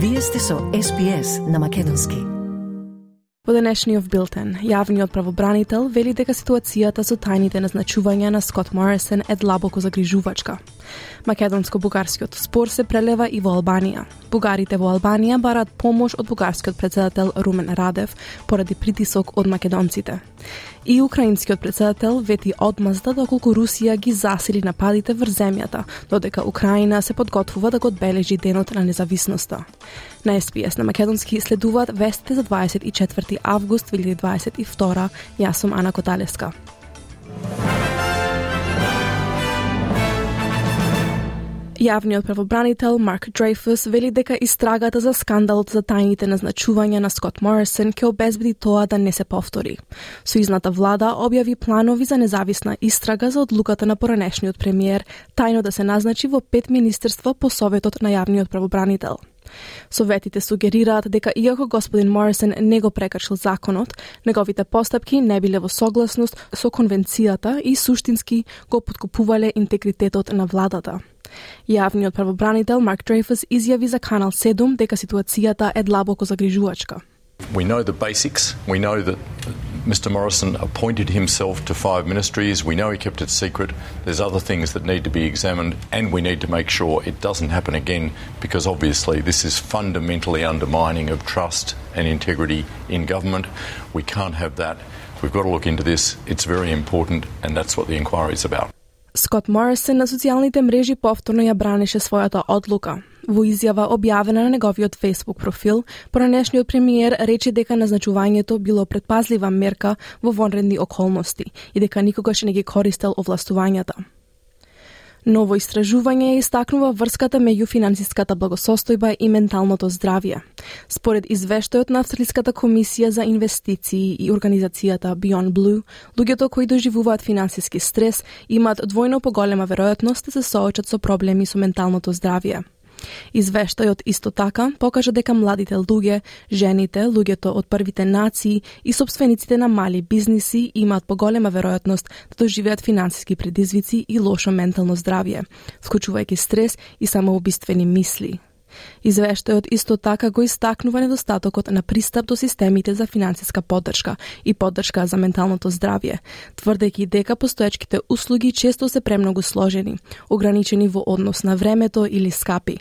Вие сте со SPS на Македонски. Во денешниот билтен, јавниот правобранител вели дека ситуацијата со тајните назначувања на Скот Морисон е длабоко загрижувачка. Македонско-бугарскиот спор се прелева и во Албанија. Бугарите во Албанија бараат помош од бугарскиот председател Румен Радев поради притисок од македонците. И украинскиот председател вети одмазда доколку Русија ги засили нападите врз земјата, додека Украина се подготвува да го одбележи денот на независноста. На СПС на Македонски следуваат вестите за 24 август 2022. Јас сум Ана Коталеска. Јавниот правобранител Марк Дрейфус вели дека истрагата за скандалот за тајните назначувања на Скот Морисон ќе обезбеди тоа да не се повтори. Суизната влада објави планови за независна истрага за одлуката на поранешниот премиер тајно да се назначи во пет министерства по советот на јавниот правобранител. Советите сугерираат дека иако господин Морисон не го прекршил законот, неговите постапки не биле во согласност со конвенцијата и суштински го подкупувале интегритетот на владата. Јавниот правобранител Марк Дрейфус изјави за Канал 7 дека ситуацијата е длабоко загрижувачка. We know the basics. We know that Mr. Morrison appointed himself to five ministries. We know he kept it secret. There's other things that need to be examined, and we need to make sure it doesn't happen again because obviously this is fundamentally undermining of trust and integrity in government. We can't have that. We've got to look into this. It's very important, and that's what the inquiry is about. Скот Морисон на социјалните мрежи повторно ја бранеше својата одлука. Во изјава објавена на неговиот Facebook профил, поранешниот премиер рече дека назначувањето било предпазлива мерка во вонредни околности и дека никогаш не ги користел овластувањата. Ново истражување истакнува врската меѓу финансиската благосостојба и менталното здравје. Според извештајот на Австралиската комисија за инвестиции и организацијата Beyond Blue, луѓето кои доживуваат финансиски стрес имаат двојно поголема веројатност да се соочат со проблеми со менталното здравје. Извештајот исто така покажа дека младите луѓе, жените, луѓето од првите нации и собствениците на мали бизниси имаат поголема веројатност да доживеат финансиски предизвици и лошо ментално здравје, вклучувајќи стрес и самоубиствени мисли. Извештајот исто така го истакнува недостатокот на пристап до системите за финансиска поддршка и поддршка за менталното здравје, тврдејќи дека постоечките услуги често се премногу сложени, ограничени во однос на времето или скапи.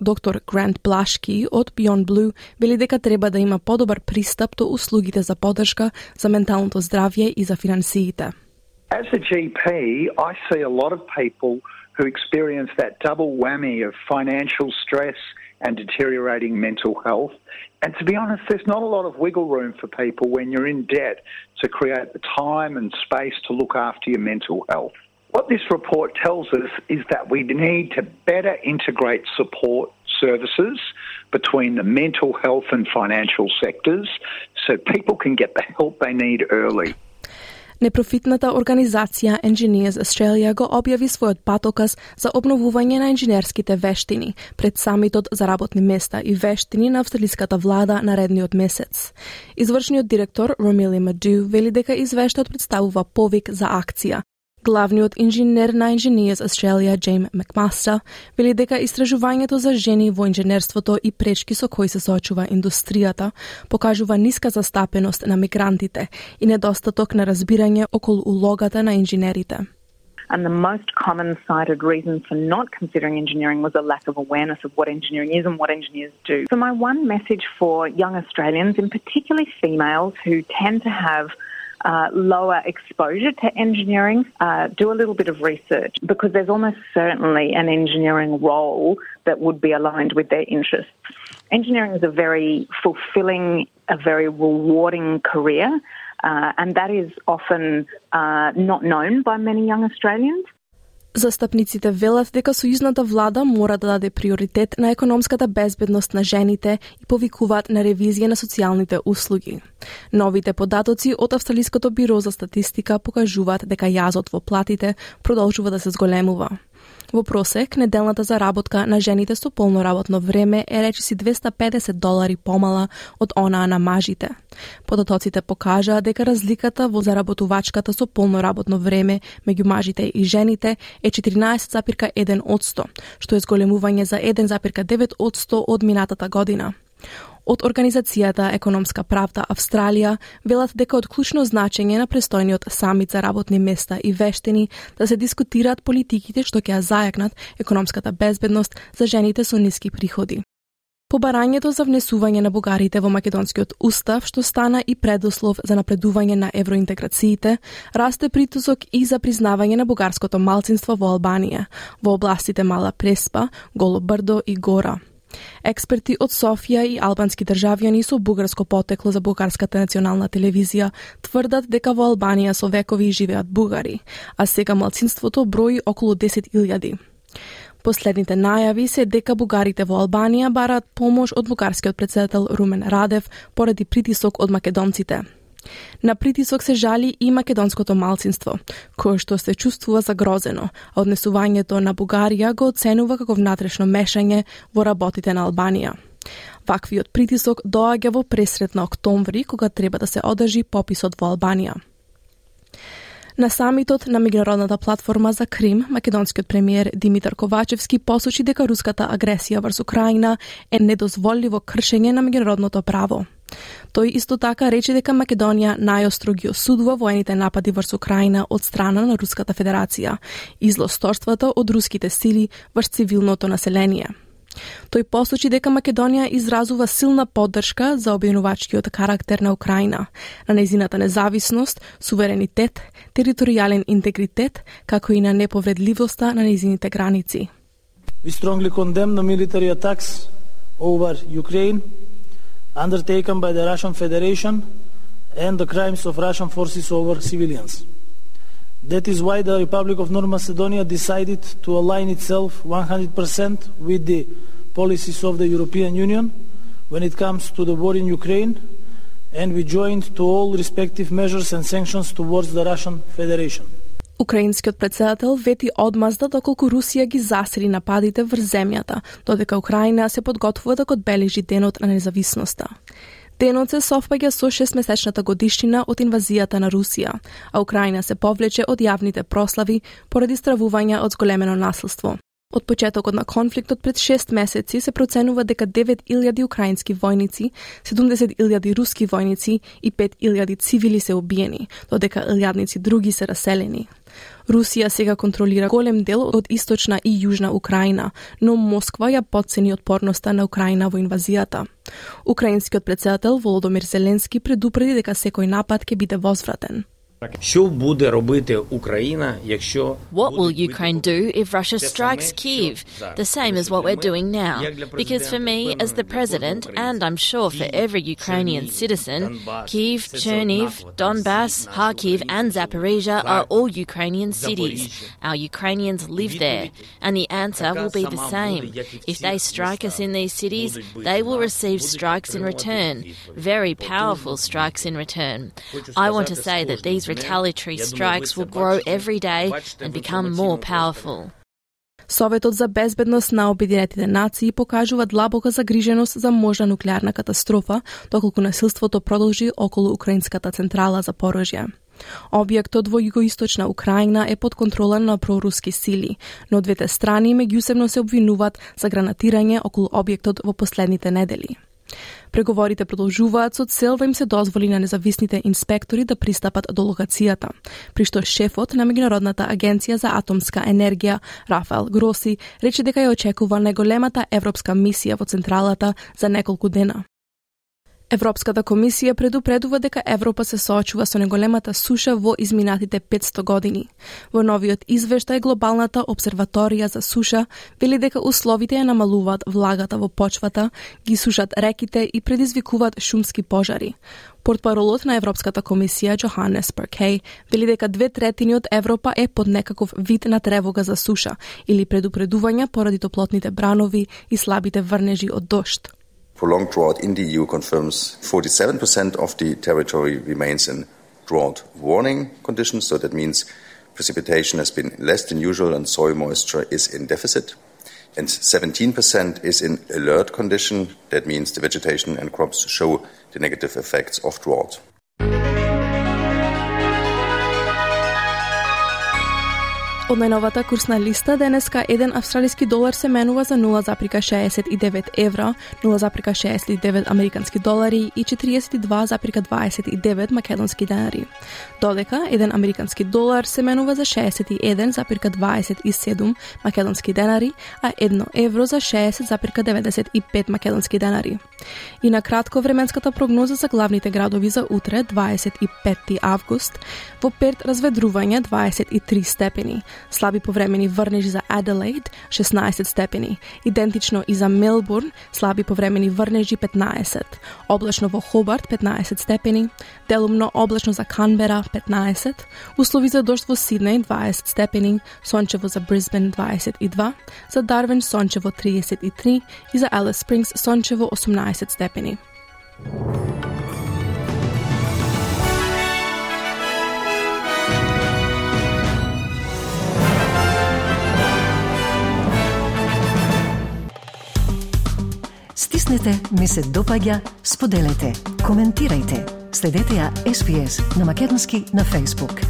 Доктор Грант Блашки од Beyond Blue вели дека треба да има подобар пристап до услугите за поддршка за менталното здравје и за финансиите. As a GP, I see a lot of people who experience that double whammy of financial stress and deteriorating mental health. And to be honest, there's not a lot of wiggle room for people when you're in debt to create the time and space to look after your mental health. What this report tells us is that we need to better integrate support services between the mental health and financial sectors so people can get the help they need early. Непрофитната организација Engineers Australia го објави својот патоказ за обновување на инженерските вештини пред самитот за работни места и вештини на австралиската влада наредниот месец. Извршниот директор Ромили Маду вели дека извештајот представува повик за акција, Главниот инженер на Engineers Australia, Джейм Макмастер, вели дека истражувањето за жени во инженерството и пречки со кои се соочува индустријата покажува ниска застапеност на мигрантите и недостаток на разбирање околу улогата на инженерите. And the most common cited reason for not considering engineering was a lack of awareness of what engineering is and what engineers do. So, my one message for young Australians, and particularly females who tend to have uh, lower exposure to engineering, uh, do a little bit of research because there's almost certainly an engineering role that would be aligned with their interests. Engineering is a very fulfilling, a very rewarding career, uh, and that is often uh, not known by many young Australians. Застапниците велат дека сојузната влада мора да даде приоритет на економската безбедност на жените и повикуваат на ревизија на социјалните услуги. Новите податоци од Австралиското биро за статистика покажуваат дека јазот во платите продолжува да се зголемува. Во просек, неделната заработка на жените со полно работно време е речиси 250 долари помала од онаа на мажите. Податоците покажаа дека разликата во заработувачката со полно работно време меѓу мажите и жените е 14,1 100, што е зголемување за 1,9 100 од минатата година. Од Организацијата Економска правда Австралија велат дека од клучно значење на престојниот самит за работни места и вештини да се дискутираат политиките што ќе ја зајакнат економската безбедност за жените со ниски приходи. Побарањето за внесување на бугарите во македонскиот устав, што стана и предуслов за напредување на евроинтеграциите, расте притусок и за признавање на бугарското малцинство во Албанија, во областите Мала Преспа, Голо Брдо и Гора. Експерти од Софија и албански државјани со бугарско потекло за бугарската национална телевизија тврдат дека во Албанија со векови живеат бугари, а сега малцинството брои околу 10.000. Последните најави се дека бугарите во Албанија бараат помош од бугарскиот председател Румен Радев поради притисок од македонците. На притисок се жали и македонското малцинство, кое што се чувствува загрозено, а однесувањето на Бугарија го оценува како внатрешно мешање во работите на Албанија. Ваквиот притисок доаѓа во пресрет на октомври, кога треба да се одржи пописот во Албанија. На самитот на меѓународната платформа за Крим, македонскиот премиер Димитар Ковачевски посочи дека руската агресија врз Украина е недозволиво кршење на меѓународното право. Тој исто така рече дека Македонија најостро ги осудува воените напади врз Украина од страна на Руската Федерација и злосторствата од руските сили врз цивилното население. Тој посочи дека Македонија изразува силна поддршка за обвинувачкиот карактер на Украина, на незината независност, суверенитет, територијален интегритет, како и на неповредливоста на незините граници. We strongly condemn the military attacks over Ukraine undertaken by the Russian Federation and the crimes of Russian forces over civilians. That is why the Republic of North Macedonia decided to align itself 100% with the policies of the European Union when it comes to the war in Ukraine, and we joined to all respective measures and sanctions towards the Russian Federation. Украинскиот председател вети одмазда доколку Русија ги засили нападите врз земјата, додека Украина се подготвува да го одбележи денот на независноста. Денот се совпаѓа со шестмесечната годишнина од инвазијата на Русија, а Украина се повлече од јавните прослави поради стравување од зголемено наследство. Од почетокот на конфликтот пред 6 месеци се проценува дека 9.000 украински војници, 70.000 руски војници и 5.000 цивили се убиени, додека илјадници други се раселени. Русија сега контролира голем дел од источна и јужна Украина, но Москва ја подцени отпорноста на Украина во инвазијата. Украинскиот председател Володомир Зеленски предупреди дека секој напад ќе биде возвратен. Що буде робити Україна, якщо What will Ukraine do if Russia strikes Kiev? The same as what we're doing now. Because for me, as the president, and I'm sure for every Ukrainian citizen, Kiev, Cherniv, Donbass, Kharkiv, and Zaporizhia are all Ukrainian cities. Our Ukrainians live there, and the answer will be the same. If they strike us in these cities, they will receive strikes in return, very powerful strikes in return. I want to say that these retaliatory strikes will grow every day and become more powerful. Советот за безбедност на Обединетите нации покажува длабока загриженост за можна нуклеарна катастрофа, доколку насилството продолжи околу украинската централа за порожје. Објектот во југоисточна Украина е под контрола на проруски сили, но двете страни меѓусебно се обвинуваат за гранатирање околу објектот во последните недели. Преговорите продолжуваат со цел да им се дозволи на независните инспектори да пристапат до локацијата, при што шефот на Меѓународната агенција за атомска енергија, Рафаел Гроси, рече дека ја очекува најголемата европска мисија во централата за неколку дена. Европската комисија предупредува дека Европа се соочува со неголемата суша во изминатите 500 години. Во новиот извештај Глобалната обсерваторија за суша вели дека условите ја намалуваат влагата во почвата, ги сушат реките и предизвикуваат шумски пожари. Портпаролот на Европската комисија Джоханес Перкей вели дека две третини од Европа е под некаков вид на тревога за суша или предупредувања поради топлотните бранови и слабите врнежи од дошт. Prolonged drought in the EU confirms 47% of the territory remains in drought warning conditions. So that means precipitation has been less than usual and soil moisture is in deficit. And 17% is in alert condition. That means the vegetation and crops show the negative effects of drought. Од најновата курсна листа денеска еден австралиски долар се менува за 0,69 евро, 0,69 американски долари и 42,29 македонски денари. Додека еден американски долар се менува за 61,27 македонски денари, а едно евро за 60,95 македонски денари. И на кратко временската прогноза за главните градови за утре 25 август, во Перт разведрување 23 степени, слаби повремени врнежи за Аделаид 16 степени, идентично и за Мелбурн слаби повремени врнежи 15, облачно во Хобарт 15 степени, делумно облачно за Канбера 15, услови за дожд во Сиднеј 20 степени, сончево за Брисбен 22, за Дарвин сончево 33 и за Алис Спрингс сончево 18 степени. Стиснете, ми се допаѓа, споделете, коментирајте. Следете ја SPS на Македонски на Facebook.